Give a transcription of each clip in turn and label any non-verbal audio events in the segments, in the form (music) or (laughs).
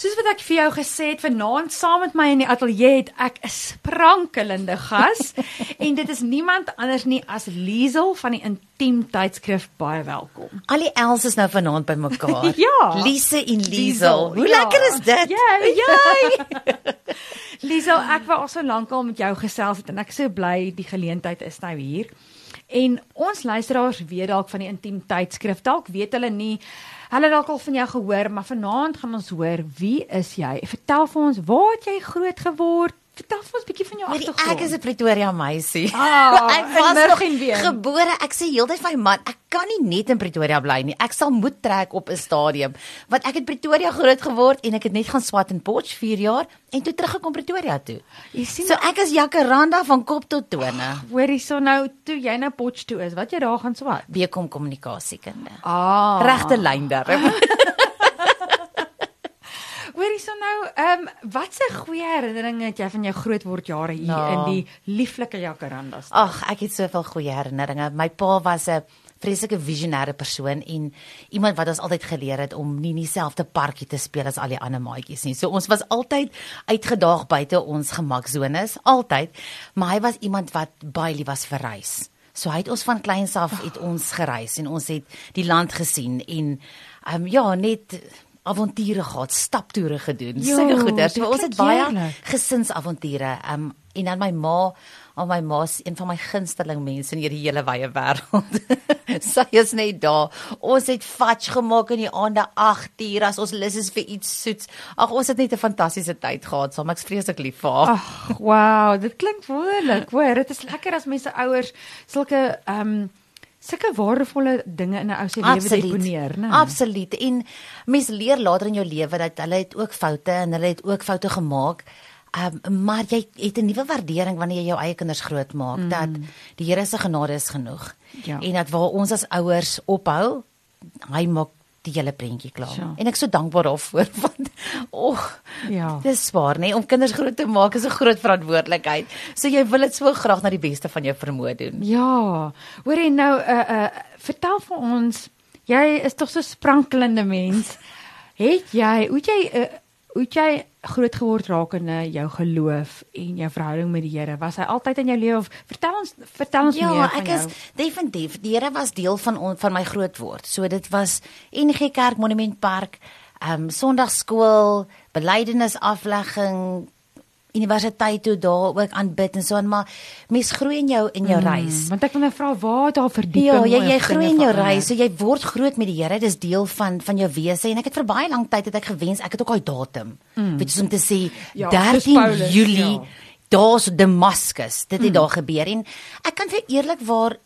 Soos wat ek vir jou gesê het, vanaand saam met my in die ateljee het ek 'n sprankelende gas (laughs) en dit is niemand anders nie as Liesel van die Intiem tydskrif baie welkom. Al die Els is nou vanaand bymekaar. (laughs) Ja. Lise en Liesel. Hoe ja. lekker is dit? Jy. Jy. (laughs) Liesel, ek wou al so lank al met jou gesels het en ek is so bly die geleentheid is nou hier. En ons luisteraars weet dalk van die Intiem tydskrif. Dalk weet hulle nie Hulle het dalk al van jou gehoor, maar vanaand gaan ons hoor wie is jy? Vertel vir ons, waar het jy groot geword? Vertel vir ons 'n bietjie van jou agtergrond. ek is 'n Pretoria meisie. Ah, (laughs) ek in was nog en been. gebore. Ek sê heeltyd vir my man, ek kan nie net in Pretoria bly nie. Ek sal moet trek op 'n stadium. Want ek het Pretoria groot geword en ek het net gaan swat in Potch 4 jaar en toe teruggekom Pretoria toe. Jy sien So ek is jacaranda van kop tot tone. Hoor hierso nou toe jy nou Potch toe is, wat jy daar gaan swat. Bekom kommunikasiekunde. Ah. Regte lyn daar. (laughs) Hoor hierso nou, ehm um, watse goeie herinneringe het jy van jou grootword jare hier Ja. in die lieflike Jacarandas? Ag, ek het soveel goeie herinneringe. My pa was 'n vreeslike visionêre persoon en iemand wat ons altyd geleer het om nie dieselfde parkie te speel as al die ander maatjies nie. So ons was altyd uitgedaag buite ons gemaksones, altyd. Maar hy was iemand wat baie lief was vir reis. So hy het ons van kleins af het ons gereis en ons het die land gesien en ehm um, ja, net avonture gehad, staptoere gedoen. Sulke goeders. So ons het baie heerlik. gesinsavonture. Um en dan my ma, al my ma's een van my gunsteling mense in hierdie hele wye wêreld. (laughs) Sy is net daar. Ons het fudge gemaak in die aande 8 uur as ons lus is vir iets soets. Ag, ons het net 'n fantastiese tyd gehad saam. Ek's vreeslik lief vir haar. Ag, wow, dit klink wonderlik. Hoor, dit is lekker as mense ouers sulke ehm um, sulke waardevolle dinge in 'n ou se lewe deponeer, né? Absoluut. En mens leer later in jou lewe dat hulle het ook foute en hulle het ook foute gemaak. Um, maar jy het 'n nuwe waardering wanneer jy jou eie kinders grootmaak mm. dat die Here se genade is genoeg. Ja. En dat waar ons as ouers ophou, hy maak die hele prentjie klaar. Ja. En ek so dankbaar daarvoor (laughs) want och Ja. dis swaar nê om kinders groot te maak is 'n groot verantwoordelikheid. So jy wil dit so graag na die beste van jou vermoë doen. Ja. Hoor jy nou uh uh vertel vir ons, jy is tog so sprankelende mens. (laughs) Het jy, hoe jy uh, hoe het jy groot geword rakende jou geloof en jou verhouding met die Here? Was hy altyd in jou lewe of vertel ons vertel ons Ja, meer van ek jou? is definitief. Die Here was deel van on, van my grootword. So dit was NG Kerk Monumentpark, ehm um, Sondagskool, belydenis aflegging, universiteit toe daar ook aanbid en so aan, maar mens groei in jou in jou reis. Want ek wil nou vra waar daar verdieping Ja, jy jy groei in jou reis, so jy word groot met die Here. Dis deel van van jou wese en ek het vir baie lank tyd het ek gewens ek het ook daai datum. Mm. Weet jy om te sê Ja, 13 soos Paulus, Julie ja. daar's Damascus. Dit het mm. daar gebeur en ek kan vir eerlikwaar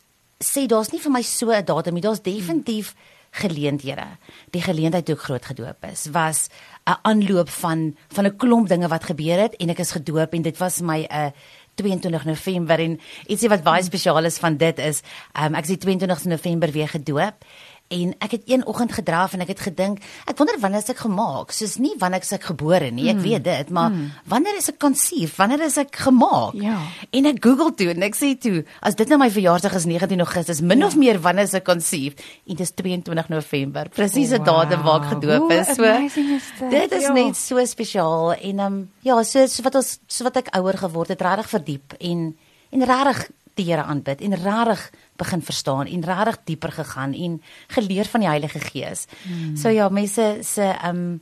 sê daar's nie vir my so 'n datum nie. Daar's definitief geleenthede. Die geleentheid toe ek groot gedoop is was 'n aanloop van van 'n klomp dinge wat gebeur het en ek is gedoop en dit was my 'n uh, 22 November en ietsie wat baie spesiaal is van dit is um, ek is die 22 November weer gedoop en ek het een oggend gedraaf en ek het gedink ek wonder wanneer is ek gemaak soos nie wanneer ek gebore nie ek weet dit maar wanneer is ek konsief wanneer is ek gemaak Ja. en ek google toe en ek sê toe as dit nou my verjaarsdag is 19 Augustus min ja. of meer wanneer is ek konsief en dit is 22 November presiese Wow. datum waar ek gedoop is so amazing is dit? dit is Ja. net so spesiaal en um, ja so so wat ons so wat ek ouer geword het regtig verdiep en en regtig die Here aanbid en regtig begin verstaan en regtig dieper gegaan en geleer van die Heilige Gees. Hmm. So ja, mense se um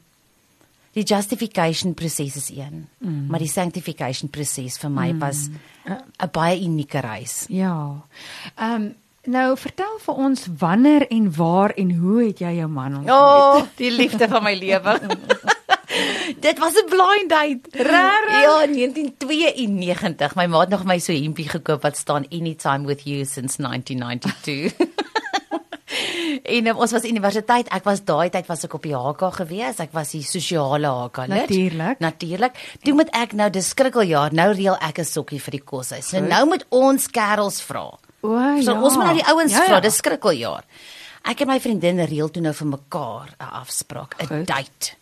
die justification proses is een, mm. maar die sanctification proses vir my mm. was 'n baie unieke reis. Ja. Um, nou vertel vir ons wanneer en waar en hoe het jy jou man ontmoet? O, oh, die liefde van my lewe. (laughs) Dit was 'n blind date. Rarig. Ja, 1992. My ma het nog my so hempie gekoop wat staan anytime with you since 1992. (laughs) en um, ons was universiteit. Ek was daai tyd was ek op die HK gewees. Ek was die sosiale HK lid. Natuurlijk. Natuurlik. Toe moet ek nou dis skrikkeljaar. Nou reël ek 'n sokkie vir die koshuis. So nou moet ons kerels vra. O, So ja. ons moet nou die ouens Ja, vra, ja. dis skrikkeljaar. Ek en my vriendin reël toe nou vir mekaar 'n afspraak, 'n date.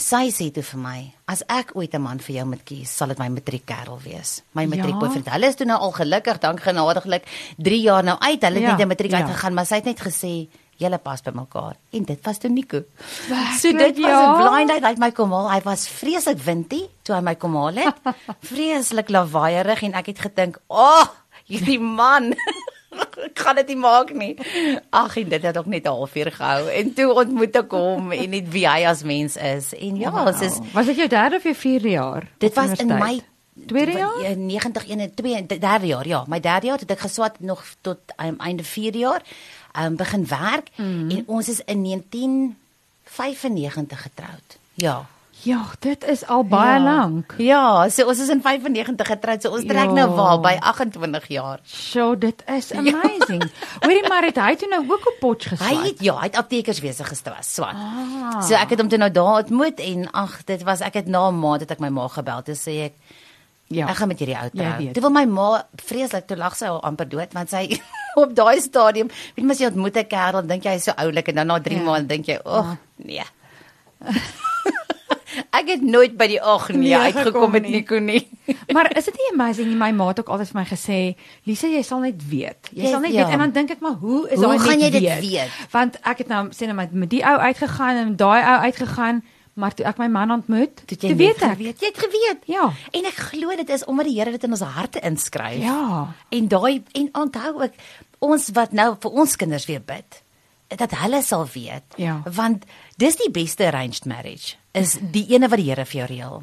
Sy sê toe vir my, as ek ooit 'n man vir jou moet kies, sal dit my matriekkerel wees. My Ja. matriekboyfriend. Hulle is toe nou al gelukkig, dank genadiglik 3 jaar nou uit. Hulle het Ja, net die matriek ja. uitgegaan, maar sy het net gesê, julle pas by mekaar en dit was toe Nico. Werklik, So dit was ja? 'n blind date het my kom haal. Hy was vreeslik windy toe hy my kom haal het. (laughs) vreeslik lawaaierig en ek het gedink, "Ag, oh, hierdie man gaan dit nie maak nie. Ag, en dit het ook net 'n halfuur gehou en toe ontmoet ek hom en net wie hy as mens is. En ja, Wow. is Was dit jou derde of jou vierde jaar? Dit was in my tweede jaar? Ja, 90 1 2 derde jaar, ja. My derde jaar het ek geswat nog tot um, einde 4 jaar. Um begin werk mm. -hmm. en ons is in 1995 getroud. Ja. Ja, dit is al baie ja. lank. Ja, so ons is in 95 getroud. So ons trek Ja. nou waar by 28 jaar. So dit is amazing. Hoorie maar het hy toe nou ook op potch geswaai? Hy het ja, hy het aptekerswese gestwas, swat. Ah. So ek het hom toe nou daar ontmoet en ag, dit was ek het na 'n maand het ek my ma gebel toe sê ek ja. Ek gaan met hierdie ou Jy trou. Toe wil my ma vreeslik toe lag sy al amper dood want sy (laughs) op daai stadium, weet mos jy ontmoet 'n kerel, dink jy hy's so oulik en dan na 3 Ja. maande dink jy, "Ag, nee." (laughs) ek het nooit by die ag nee, uitgekom gekom met. Nico nie. (laughs) Maar is dit nie amazing nie? My ma het ook altyd vir my gesê, "Lisa, jy sal net weet. Jy Jy- sal net ja. weet." En dan dink ek maar, hoe is Hoe gaan net jy dit weet? Want ek het nou sê nou met, met die ou uitgegaan en daai ou uitgegaan, maar toe ek my man ontmoet, Toe toe weet net ek. geweet. Jy het geweet. Ja. En ek glo dit is omdat die Here dit in ons harte inskryf. Ja. En daai en onthou ook ons wat nou vir ons kinders weer bid dat hulle sal weet. Ja. Want dis die beste arranged marriage is die ene wat die Here vir jou reël.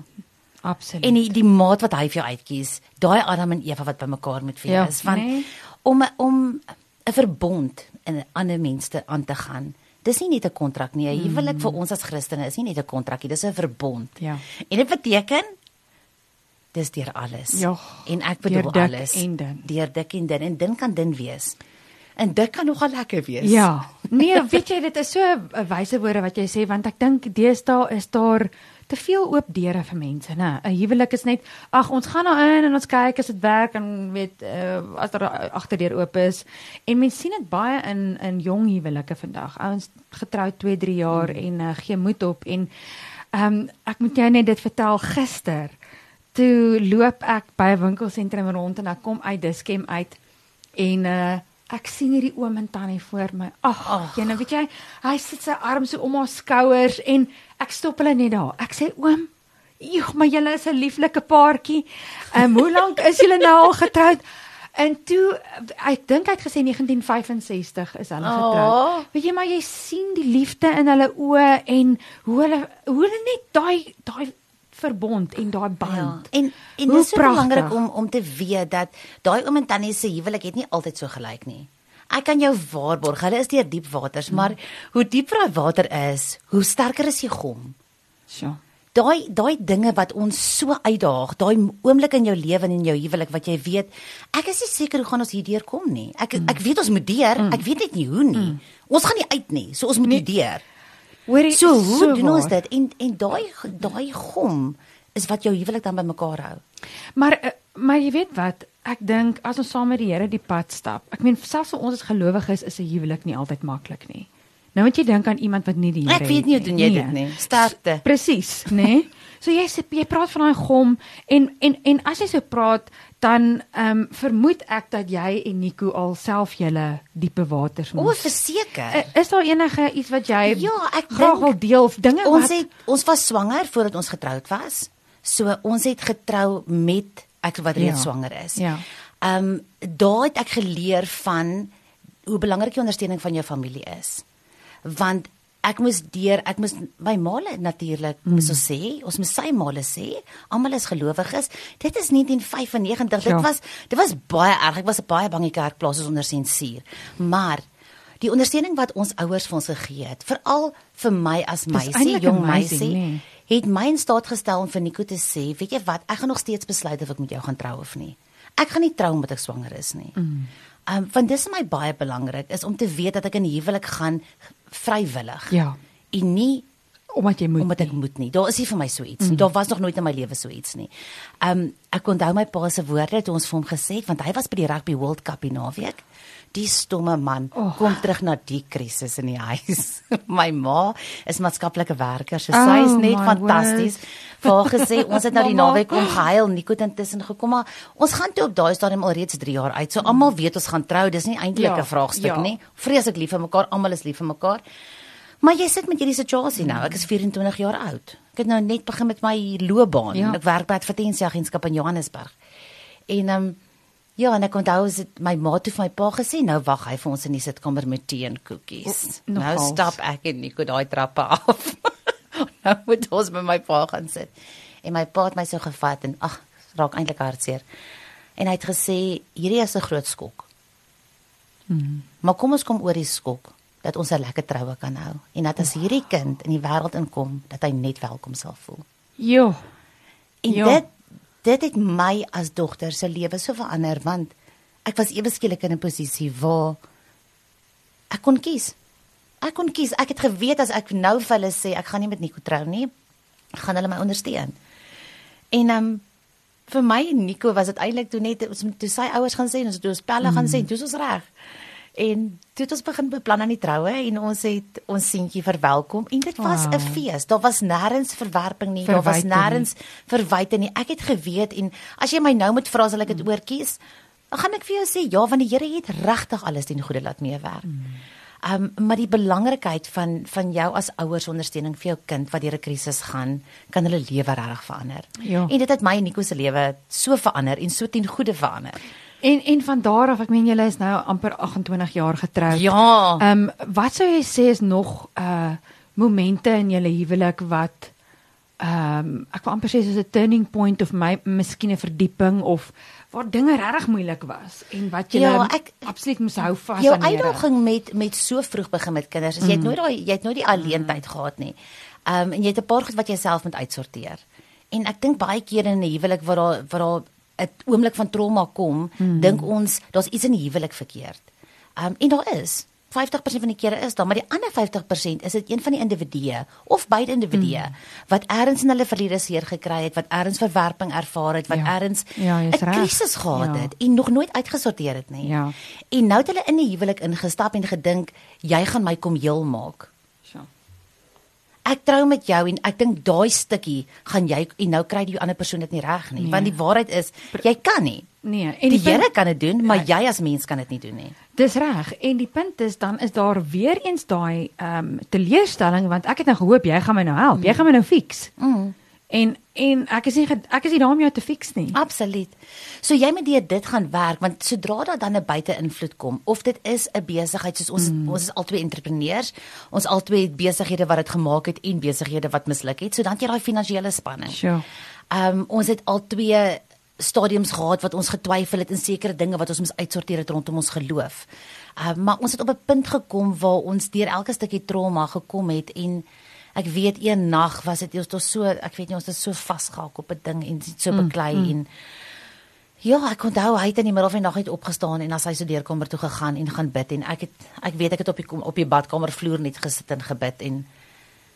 Absoluut. En die, die maat wat hy vir jou uitkies, daai Adam en Eva wat bymekaar moet Ja, wees, want nee. om om 'n verbond in 'n ander mens te aan te gaan. Dis nie net 'n kontrak nie. 'n Huwelik vir ons as Christene is nie net 'n kontrakkie, dis 'n verbond. Mm. Ja. En dit beteken dis deur alles. Ja, en ek deur bedoel dik alles. en dun. Deur dik en dun en dun kan dun wees. En dit kan nogal lekker wees. Ja. (laughs) Nee, (laughs) weet jy, dit is so 'n wyse woorde wat jy sê want ek dink deesdae is daar te veel oop deure vir mense, né? 'n Huwelik is net ag, ons gaan nou in en ons kyk as dit werk en weet uh, as daar agterdeur oop is. En mense sien dit baie in in jong huwelike vandag. Ouens getroud 2, 3 jaar mm. en uh, gee moed op en ehm um, ek moet jou net dit vertel gister. Toe loop ek by 'n winkelsentrum rond en ek kom uit Diskem uit en uh ek sien hierdie oom en tannie voor my. Ag, jy nou weet jy, hy sit sy arm so om haar skouers en ek stop hulle net daar. Ek sê oom, "Joeg, maar julle is 'n lieflike paartjie. Ehm hoe lank is julle nou al getroud?" En toe ek dink hy het gesê 1965 is hulle Oh. getroud. Weet jy maar jy sien die liefde in hulle oë en hoe hulle hoe hulle net daai daai verbond en daai band. Ja. En en Hoe dis so belangrik om om te weet dat daai oom en tannie se huwelik het nie altyd so gelyk nie. Ek kan jou waarborg, hulle is deur diep waters, maar hoe dieper daai water is, hoe sterker is die gom. So. Daai daai dinge wat ons so uitdaag, daai oomblik in jou lewe en in jou huwelik wat jy weet, ek is nie seker hoe gaan ons hierdeur kom nie. Ek ek weet ons moet deur, ek weet net nie hoe nie. Ons gaan nie uit nie, so ons moet nie deur. Hoorie, So hoe so doen ons waar. dit? En en daai daai gom is wat jou huwelik dan bymekaar hou. Maar eh, maar jy weet wat, ek dink as ons saam met die Here die pad stap. Ek meen selfs vir ons as gelowiges is 'n huwelik nie altyd maklik nie. Nou moet jy dink aan iemand wat nie die Here Ek weet nie hoe het doen jy dit nie. Sterkte. Presies, nê? (laughs) Nee? So jy sê jy praat van daai gom en en en as jy so praat dan ehm um, vermoed ek dat jy en Nico al self julle diepe waters O, moes. verseker. Eh, Is daar enige iets wat jy Ja, ek graag wil deel of dinge Ons wat het ons was swanger voordat ons getroud was. So ons het getrou met ek wat reeds Ja. swanger is. Ja. Ehm um, daar het ek geleer van hoe belangrik die ondersteuning van jou familie is. Want ek moes deur ek moes my maale natuurlik mm. moes ons sê, ons moes sy maale sê, almal is gelowiges. Dit is 1995. Ja. Dit was dit was baie erg. Ek was baie bang die kerkplaas is onder sensuur. Maar die ondersteuning wat ons ouers vir ons gegee het, veral vir my as meisie, jong meisie, nee. het my in staat gestel om vir Nico te sê, weet jy wat, ek gaan nog steeds besluit of ek met jou gaan trou of nie. Ek gaan nie trou omdat ek swanger is nie. Mm. Um want dis vir my baie belangrik is om te weet dat ek in huwelik gaan vrywillig. Ja. En nie omdat jy moet omdat ek nie. moet nie. Daar is nie vir my so iets nie. Daar was nog nooit in my lewe so iets nie. Um ek onthou my pa se woorde toe ons vir hom gesê het want hy was by die Rugby World Cup die naweek. Die stomme man Oh. kom terug na die krisis in die huis. (laughs) my ma is maatskaplike werker, so Oh, sy is net my fantasties. vir haar gesê (laughs) ons het nou die naweek om gehuil, Nico het intussen gekom, maar ons gaan toe op daai stadium al reeds 3 jaar uit. So almal weet ons gaan trou, dis nie eintlik Ja, 'n vraagstuk ja. nie. Vreeslik lief vir mekaar, almal is lief vir mekaar. Maar jy sit met hierdie situasie nou. Ek is 24 jaar oud. Ek het nou net begin met my loopbaan. Ja. Ek werk by 'n advertensieagentskap in Johannesburg. En ehm um, ja, en ek onthou as dit my ma toe vir my pa gesê, nou wag hy vir ons in die sitkamer met tee en koekies. O, Nou stap ek en Nico daai trappe (laughs) af. nou moet ons met my pa gaan sit. En my pa het my so gevat en ag, raak eintlik hartseer. En hy het gesê, hierdie is 'n groot skok. Hmm. Maar kom ons kom oor die skok dat ons 'n lekker troue kan hou en dat as hierdie kind in die wêreld inkom, dat hy net welkom sal voel. Jo. En Ja. dit dit het my as dogter se lewe so verander want ek was ewe skielik in 'n posisie waar ek kon kies. Ek kon kies. Ek het geweet as ek nou vir hulle sê ek gaan nie met Nico trou nie, gaan hulle my ondersteun. En ehm um, vir my en Nico was dit eintlik toe net ons toe sy ouers gaan sê en ons toe ons pelle gaan sê, toe is ons reg. En toe het ons begin beplan aan die troue en ons het ons seentjie verwelkom en dit was 'n Wow. fees. Daar was nêrens verwerping nie, daar was nêrens verwyte nie. Ek het geweet en as jy my nou moet vra sal ek dit oorkies, dan gaan ek vir jou sê ja, want die Here het regtig alles ten goeie laat meewerk. Ehm um, maar die belangrikheid van van jou as ouers ondersteuning vir jou kind wat deur 'n krisis gaan, kan hulle lewe regtig verander. Ja. En dit het my en Nico se lewe so verander en so ten goeie verander. En en van daar af, ek meen julle is nou amper 28 jaar getroud. Ja. Ehm um, wat sou jy sê is nog uh momente in julle huwelik wat ehm um, ek wil amper sê soos 'n turning point of my miskien 'n verdieping of waar dinge regtig moeilik was en wat julle Ja, ek- absoluut moes hou vas jou aan Here. uitdaging met met so vroeg begin met kinders is jy het nooit daai jy het nooit die alleentyd gehad nie. Ehm um, en jy het 'n paar goed wat jy self moet uitsorteer. En ek dink baie kere in 'n huwelik waar daar waar daar 'n oomblik van trauma kom, dink ons daar's iets in die huwelik verkeerd. Ehm um, en daar is 50% van die kere is daar, maar die ander 50% is dit een van die individue of beide individue wat eers in hulle verlede seer gekry het, wat eers verwerping ervaar het, wat Ja. eers Ja, 'n krisis gehad Ja. het en nog nooit uitgesorteer het nie. Ja. En nou het hulle in die huwelik ingestap en gedink jy gaan my kom heel maak. Ek trou met jou en ek dink daai stukkie gaan jy en nou kry die ander persoon dit nie reg nie, Nee. want die waarheid is jy kan nie. Nee, En die, punt- Here kan dit doen, maar jy as mens kan dit nie doen nie. Dis reg. En die punt is dan is daar weer eens daai ehm um, teleurstelling want ek het nou gehoop jy gaan my nou help. Jy gaan my nou fix. Mm. En en ek is nie ek is nie daar om jou te fix nie. Absoluut. So jy moet deur dit gaan werk want sodra daar dan 'n buite-invloed kom of dit is 'n besigheid soos ons mm. ons is albei entrepreneurs, ons albei het besighede wat dit gemaak het en besighede wat misluk het. So dan het jy daai finansiële spanning. Sure. Ehm um, ons het al twee stadiums gehad wat ons getwyfel het in sekere dinge wat ons moes uitsorteer het rondom ons geloof. Ehm um, maar ons het op 'n punt gekom waar ons deur elke stukkie trauma gekom het en ek weet een nag was dit ons was so ek weet nie ons is so vasgehak op 'n ding en so beklei mm, mm. en Ja, ek onthou hy het in die middel van die nag uit opgestaan en as hy so deurkamer toe gegaan en gaan bid en ek het ek weet ek het op die op die badkamer vloer net gesit en gebid en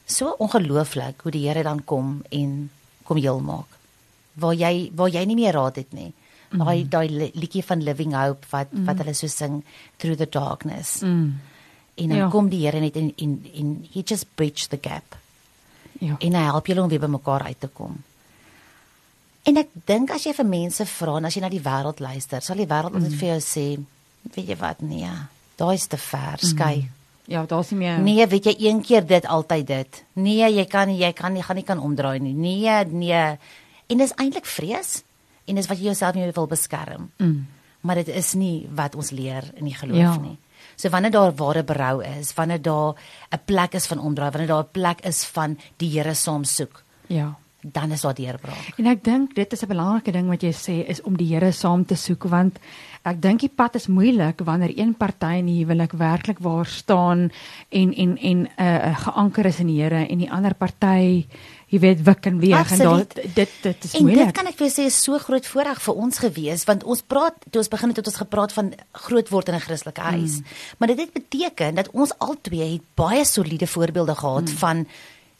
so ongelooflik hoe die Here dan kom en kom heel maak. Waar jy waar jy nie meer raad het nie. Daai daai li- liedjie van Living Hope wat wat hulle so sing through the darkness. Mm. En dan Ja. kom die Here net en en en he just bridge the gap Ja. en hy help julle om weer by mekaar uit te kom. En ek dink as jy vir mense vra en as jy na die wêreld luister, sal die wêreld altyd vir jou sê, weet jy wat, nee, daai is te ver, skei. Ja, daar's nie meer Nee, weet jy een keer dit altyd dit. Nee, jy kan nie, jy kan nie gaan nie kan omdraai nie. Nee, nee. En dis eintlik vrees en dis wat jy jouself nie wil beskerm. Mm. Maar dit is nie wat ons leer in die geloof Ja. nie. So wanneer daar ware berou is, wanneer daar 'n plek is van omdraai, wanneer daar 'n plek is van die Here saam soek, Ja. Dan is daar deurbraak. En ek dink dit is 'n belangrike ding wat jy sê is om die Here saam te soek want ek dink die pad is moeilik wanneer een party in die huwelik werklik waar staan en en en 'n uh, uh, geanker is in die Here en die ander party jy weet wik en weeg en daar Absoluut. dit dit is En moeilik. dit kan ek vir jou sê is so groot voordeel vir ons gewees want ons praat toe ons begin het het ons gepraat van groot word in 'n Christelike huis. Mm. Maar dit het beteken dat ons albei het baie soliede voorbeelde gehad mm. van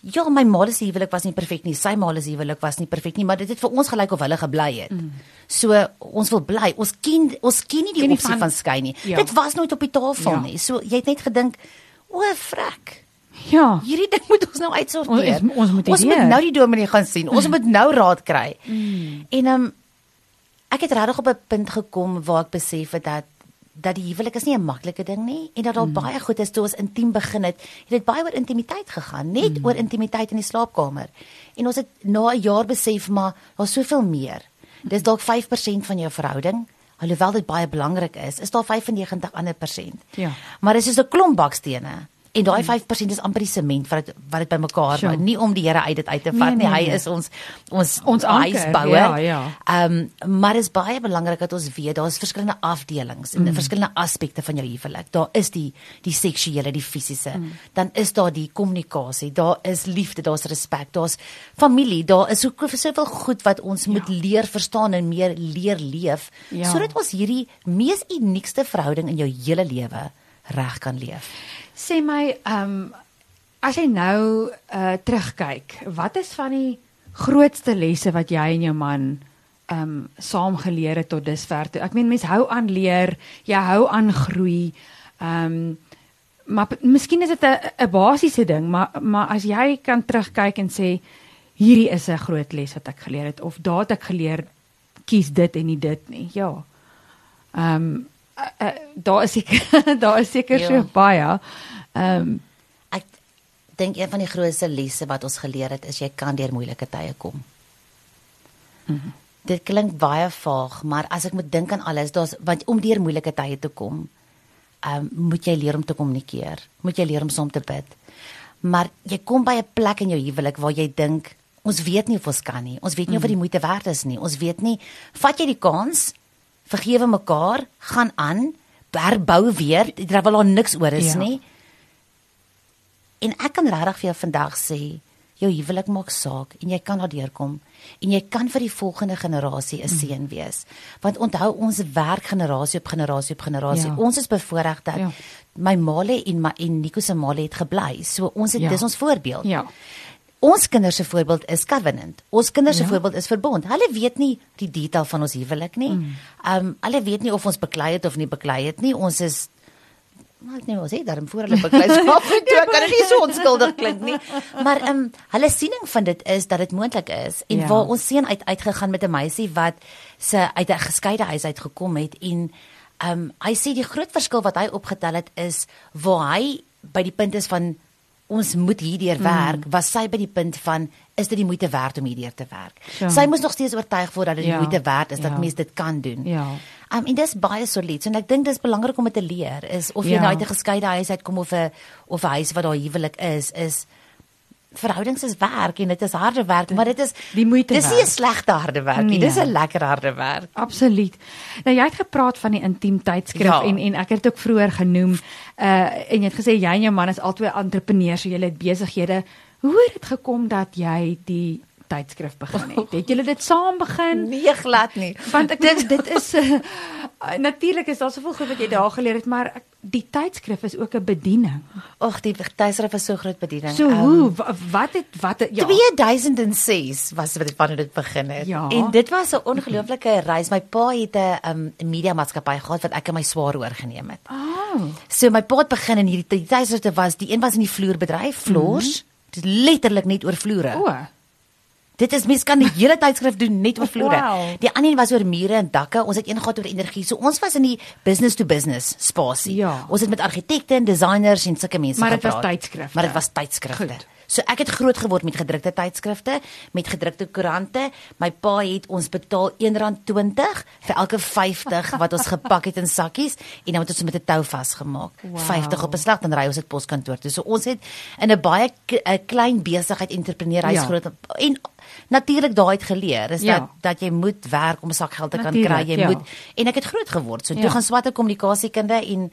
ja, my ma se huwelik was nie perfek nie, sy ma se huwelik was nie perfek nie, maar dit het vir ons gelyk of hulle gebly het. Mm. So ons wil bly. Ons ken ons ken nie die Ken opsie van- van, skei nie. Ja. Dit was nooit op die tafel Ja. nie. So jy het net gedink, o, frek. Ja. Hierdie ding moet ons nou uitsorteer. Ons- ons- moet ons moet nou die dominee gaan sien. Ons moet nou raad kry. En ehm um, ek het regtig op 'n punt gekom waar ek besef het dat dat die huwelik is nie 'n maklike ding nie en dat daar mm. baie goed is toe ons intiem begin het. Het dit baie oor intimiteit gegaan, net mm. oor intimiteit in die slaapkamer. En ons het na 'n jaar besef maar daar's soveel meer. Dis dalk 5% van jou verhouding. Alhoewel dit baie belangrik is, is daar 95 ander persent. Ja. Maar dit is soos 'n klomp bakstene. En daai 5% is amper die sement wat dit wat dit bymekaar Sure. Nie om die Here uit dit uit te vat Nee, nie. nee, Hy nee. is ons ons Ons huisbouer. ja, ja. Ehm um, maar is baie belangrik dat ons weet daar's verskillende afdelings en mm. verskillende aspekte van jou huwelik. Daar is die die seksuele, die fisiese. Mm. Dan is daar die kommunikasie, daar is liefde, daar's respek, daar's familie, daar is so soveel goed wat ons ja. moet leer verstaan en meer leer leef Ja. sodat ons hierdie mees uniekste verhouding in jou hele lewe reg kan leef. Sê my, ehm um, as jy nou uh terugkyk, wat is van die grootste lesse wat jy en jou man ehm um, saam geleer het tot dusver toe? Ek meen mense hou aan leer, jy hou aan groei. Ehm um, maar miskien is dit 'n 'n basiese ding, maar maar as jy kan terugkyk en sê hierdie is 'n groot les wat ek geleer het of daar het ek geleer kies dit en nie dit nie. Ja. Ehm um, uh, daar is seker (laughs) daar is seker Ja. so baie. Ehm um, Ek dink een van die grootste lesse wat ons geleer het is jy kan deur moeilike tye kom. Mm -hmm. Dit klink baie vaag, maar as ek moet dink aan alles, daar's want om deur moeilike tye te kom, ehm um, moet jy leer om te kommunikeer, moet jy leer om saam te bid. Maar jy kom by 'n plek in jou huwelik waar jy dink ons weet nie of ons kan nie. Ons weet nie of dit die moeite werd is nie. Ons weet nie, vat jy die kans? Vergewe mekaar, gaan aan, herbou weer, terwyl daar niks oor is Ja. nie. En ek kan regtig vir jou vandag sê, jou huwelik maak saak en jy kan daardeur kom en jy kan vir die volgende generasie 'n seën wees. Want onthou ons werk generasie op generasie op generasie. Ja. Ons is bevoordeel dat Ja. my maale en my en Nico se maale het gebly. So ons het Ja. dis ons voorbeeld. ja. Ons kinders se voorbeeld is covenant. Ons kinders se Ja. voorbeeld is verbond. Hulle weet nie die detail van ons huwelik nie. Mm. Ehm um, hulle weet nie of ons beklei het of nie beklei het nie. Ons is maar ek ons het daarom voor hulle beklei so af en toe ek kan dit nie so onskuldig klink nie. Maar ehm um, hulle siening van dit is dat dit moontlik is en Ja. waar ons seun uit uitgegaan met 'n meisie wat se uit 'n geskeide huis uit gekom het en ehm um, hy sê die groot verskil wat hy opgetel het is waar hy by die punt is van ons moet hierdeur werk, mm. was sy by die punt van is dit die moeite werd om hierdeur te werk. Ja. Sy moes nog steeds oortuig word dat dit Ja. die moeite werd is dat Ja. mens dit kan doen. Ja. Um, en dis baie solied. So, en ek dink dis belangrik om dit te leer is of jy Ja. nou uit 'n geskeide huis uitkom of 'n of 'n huis wat daar huwelik is, is verhoudings is werk en dit is harde werk, maar dit is Die moeite Dis nie 'n slegte harde werk nie. Nee. Dis 'n lekker harde werk. Absoluut. Nou jy het gepraat van die intiemtydsskrif Ja. en en ek het dit ook vroeër genoem. Uh en jy het gesê jy en jou man is albei entrepreneurs, so julle het besighede. Hoe het dit gekom dat jy die tydskrif begin het? Het julle dit saam begin? (laughs) Nee, glad nie. Want ek dink dit is uh, natuurlik is daar soveel goed wat jy daar geleer het, maar ek- die tydskrif is ook 'n bediening. Ag, die tuisryf is so groot bediening. So Ehm, hoe wa- wat het wat het, ja. 2006 was dit wanneer dit begin het. Ja. En dit was 'n ongelooflike reis. My pa het 'n um, media maatskappy gehad wat ek en my swaar oorgeneem het. Oh. So my pa het begin in hierdie die tydsrifte was die een was in die vloerbedryf, floors. Mm -hmm. Dit is letterlik net oor vloere. O. Dit is mens kan die hele tydskrif doen net oor vloere. Wow. Die ander een was oor mure en dakke. Ons het een gehad oor energie. So ons was in die business to business spasie. Ja. Ons het met argitekte en designers en sulke mense Maar dit was gepraat. tydskrifte. Maar dit was tydskrifte. So ek het groot geword met gedrukte tydskrifte, met gedrukte koerante. My pa het ons betaal R1.20 vir elke 50 wat ons gepak het in sakkies en dan het ons met 'n tou vasgemaak. Wow. 50 op 'n slag dan ry ons dit poskantoor toe. So ons het in 'n baie klein besigheid entrepreneur hy's Ja. groot en natuurlik daai het geleer is Ja. dat dat jy moet werk om 'n sak geld te kan kry. Jy ja. moet en ek het groot geword. So toe Ja. gaan swarte kommunikasiekunde en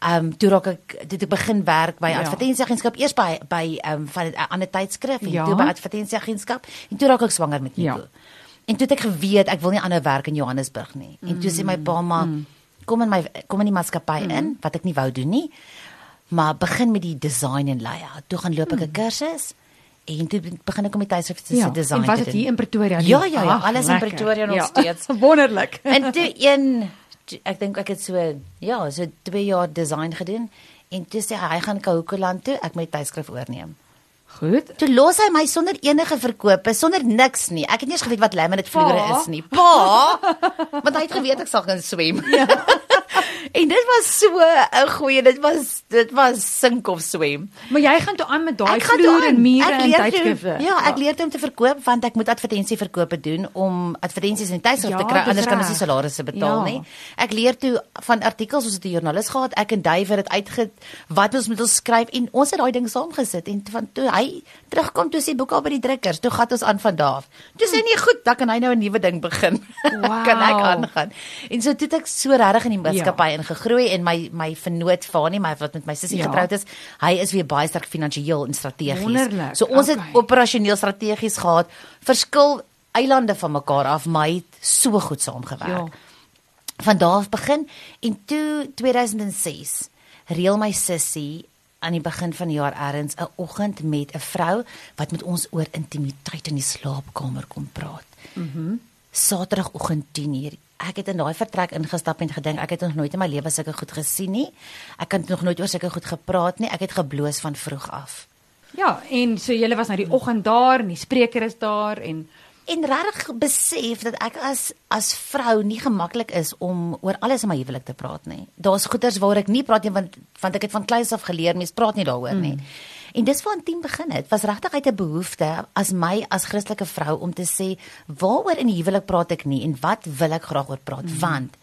ehm um, toe raak ek dit ek begin werk by Ja. advertensieagentskap eers by by ehm um, van 'n ander tydskrif en Ja. toe by advertensieagentskap en toe raak ek swanger met Nico. Ja. En toe het ek geweet ek wil nie aanhou werk in Johannesburg nie. En toe sê my pa maar Mm. kom in my kom in die maatskappy in wat ek nie wou doen nie. Maar begin met die design en layout. Toe gaan loop ek 'n kursus en toe begin ek om die tydskrif Mm. Ja. design En te dit doen. hier in Pretoria? Ja, ja, ja, Ag, alles in lekker. Pretoria nog Ja. steeds. (laughs) Wonderlik. En toe een ek dink ek het so ja, so 2 jaar design gedoen En toe sê hy gaan Kahukuland toe, ek moet tydskrif oorneem. Goed. Toe los hy my sonder enige verkope, sonder niks nie. Ek het nie eens geweet wat laminate vloere is nie. Pa, want hy het geweet ek sal gaan swem. Ja. (laughs) (laughs) en dit was so 'n goeie, dit was dit was sink of swem. Maar jy gaan toe aan met daai vloer en mure en tydskrifte. Ja, ek leer om te verkoop want ek moet advertensieverkope doen om advertensies in die tydskrif Ja, te kry dis anders kan ons nie salarisse betaal Ja. nie. Ek leer toe van artikels ons het 'n joernalis gehad, ek en Dave het dit uitge wat ons moet ons skryf en ons het daai ding saamgesit en van toe hy terugkom toe sê boek al by die drukkers, toe gaan ons aan van daar. Toe sê nee goed, dan kan hy nou 'n nuwe ding begin. (laughs) kan ek Wow. aangaan. En so toe het ek so regtig in die maatskappy ingegroei en my my vernoot Fanie, my wat met my sussie Ja. getroud is, hy is weer baie sterk finansiëel en strategies. Wonderlik, So ons het okay. operasioneel strategies gehad, verskil eilande van mekaar af, maar hy het so goed saamgewerk. Ja. Van daar af begin en toe 2006 reël my sussie aan die begin van die jaar erns 'n oggend met 'n vrou wat met ons oor intimiteit in die slaapkamer kom praat. Mhm. Mm Saterdagoggend 10uur. Ek het in daai vertrek ingestap en gedink ek het nog nooit in my lewe sulke goed gesien nie. Ek het nog nooit oor sulke goed gepraat nie. Ek het gebloos van vroeg af. Ja, en so julle was nou die oggend daar en die spreker is daar en en regtig besef dat ek as as vrou nie gemaklik is om oor alles in my huwelik te praat nie. Daar's goeters waaroor ek nie praat nie want want ek het van kleins af geleer mens praat nie daaroor nie. Mm. En dis waar 'n team begin het. Was regtig uit 'n behoefte as my as Christelike vrou om te sê waaroor in die huwelik praat ek nie en wat wil ek graag oor praat mm. want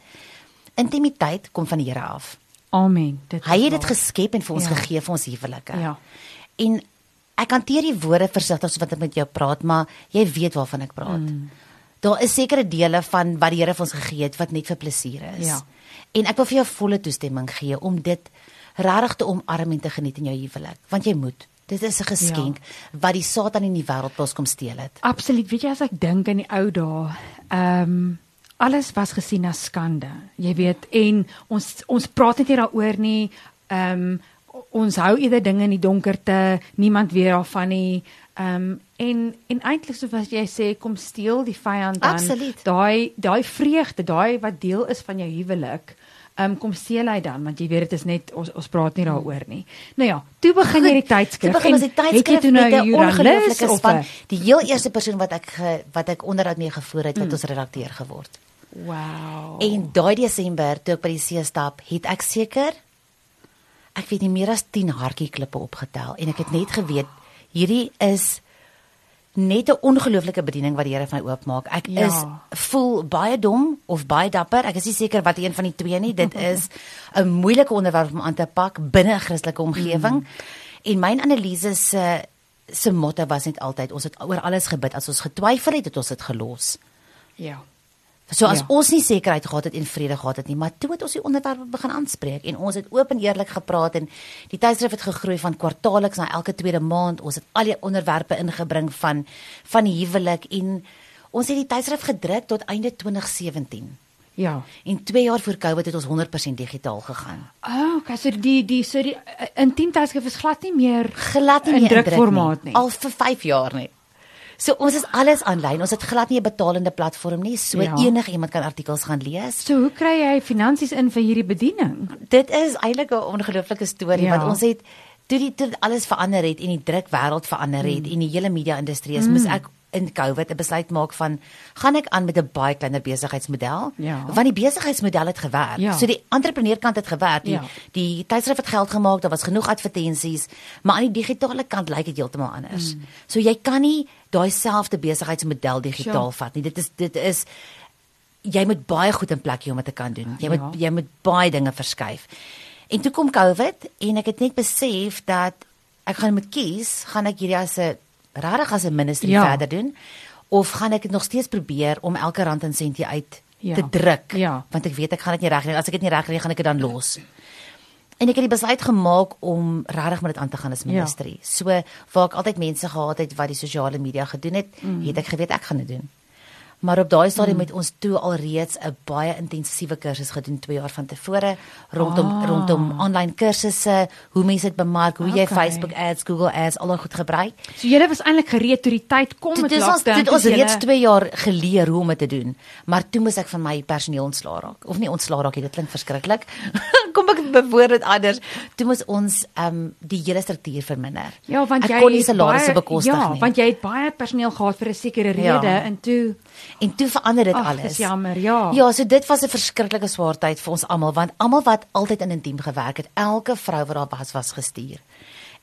intimiteit kom van die Here af. amen. Dit Hy het dit geskep en vir ons ja. gegee vir ons huwelike. Ja. En ek hanteer die woorde versigtig soos wat ek met jou praat, maar jy weet waarvan ek praat. Mm. Daar is sekere dele van wat die Here vir ons gegee het wat net vir plesier is. Ja. En ek wil vir jou volle toestemming gee om dit regtig te omarm en te geniet in jou huwelik, want jy moet. Dit is 'n geskenk ja. wat die Satan in die wêreld pas kom steel het. Absoluut. Weet jy as ek dink aan die ou dae, ehm alles was gesien as skande. Jy weet, en ons ons praat net nie daaroor nie. Ehm ons hou eerder dinge in die donkerte, niemand weet daarvan nie. Ehm en en eintlik so wat jy sê, kom steel die vyand dan daai daai vreugde, daai wat deel is van jou huwelik. Ehm um, kom steel hy dan want jy weet dit is net ons ons praat nie daaroor nie. Nou ja, toe begin jy die Toe tydskrif. begin ons die tydskrif toe nou met 'n ongelooflike of span. 'n- Die heel eerste persoon wat ek ge, wat ek onderhoud mee gevoer het, het mm. ons redakteur geword. Wow. En daai Desember toe ek by die see stap, het ek seker ek weet nie meer as 10 hartjie klippe opgetel en ek het net geweet hierdie is net 'n ongelooflike bediening wat die Here vir my oopmaak. Ek Ja. is voel baie dom of baie dapper. Ek is nie seker wat een van die twee nie. Dit is (laughs) 'n moeilike onderwerp om aan te pak binne 'n Christelike omgewing. Mm. En my analise se se motto was net altyd ons het oor alles gebid. As ons getwyfel het, het ons dit gelos. ja. So as Ja. ons nie sekerheid gehad het en vrede gehad het nie, maar toe het ons die onderwerp begin aanspreek en ons het oop en eerlik gepraat en die tydskrif het gegroei van kwartaalliks na elke tweede maand. Ons het al die onderwerpe ingebring van van die huwelik en ons het die tydskrif gedruk tot einde 2017. Ja. En 2 jaar voor Covid het ons 100% digitaal gegaan. Oh, okay, so die die so die uh, intiem tydskrif is glad nie meer Glad nie in in drukformaat nie. Al vir 5 jaar nie. So ons is alles aanlyn. Ons het glad nie 'n betalende platform nie. So Ja. enige iemand kan artikels gaan lees. So hoe kry jy finansies in vir hierdie bediening? Dit is eintlik 'n ongelooflike storie Ja. want ons het toe die toe alles verander het en die drukwêreld verander het mm. en die hele media industrie is mm. moes ek in Covid 'n besluit maak van gaan ek aan met 'n baie kleiner besigheidsmodel Ja. want die besigheidsmodel het gewerk. Ja. So die entrepreneurkant het gewerk. Die Ja. die tydskrif het geld gemaak, daar was genoeg advertensies, maar aan die digitale kant lyk dit heeltemal anders. Mm. So jy kan nie daai selfde besigheidsmodel digitaal Sure. vat nie. Dit is dit is jy moet baie goed in plek hê om dit te kan doen. Jy Ja. moet jy moet baie dinge verskuif. En toe kom Covid en ek het net besef dat ek gaan moet kies, gaan ek hierdie as 'n regtig as 'n ministry Ja. verder doen of gaan ek dit nog steeds probeer om elke rand en sentie uit Ja. te druk Ja. want ek weet ek gaan dit nie reg kry as ek dit nie reg kry gaan ek dit dan los. En ek het die besluit gemaak om regtig met dit aan te gaan as ministry. Ja. So waar ek altyd mense gehad het wat die sosiale media gedoen het, mm. het ek geweet ek gaan dit doen. Maar op daai stadium mm. het ons toe alreeds 'n baie intensiewe kursus gedoen 2 jaar van tevore rondom Ah. rondom online kursusse, hoe mense dit bemark, hoe jy Okay. Facebook ads, Google ads al goed gebruik. So julle was eintlik gereed toe die tyd kom met lockdown. dit ons toe reeds julle- 2 jaar geleer hoe om dit te doen. Maar toe moes ek van my personeel ontslaa raak. Of nie ontslaa raak nie, dit klink verskriklik. Kom ek bewoord dit anders. Toe moes ons ehm um, die hele struktuur verminder. Ja, want Ek jy kon nie salarisse bekostig ja, nie. want jy het baie personeel gehad vir 'n sekere Ja. rede en toe En toe verander dit alles. dis jammer, ja. Ja, so dit was 'n verskriklike swaar tyd vir ons almal want almal wat altyd in intiem gewerk het, elke vrou wat daar was was gestuur.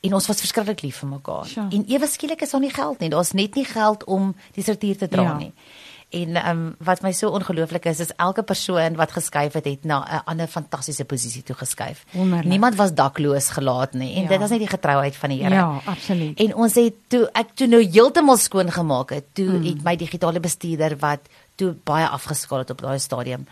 En ons was verskriklik lief vir mekaar. Sjoe. En ewe skielik is daar nie geld nie. Daar's net nie geld om die struktuur te dra Ja. nie. En ehm um, wat my so ongelooflik is, is elke persoon wat geskuif het, het na 'n ander fantastiese posisie toe geskuif. Wonderlik. Niemand was dakloos gelaat nie. En Ja. dit was net die getrouheid van die Here. ja, absoluut. En ons het toe ek toe nou heeltemal skoon gemaak het, toe mm. het my digitale bestuurder wat toe baie afgeskaal het op daai stadium.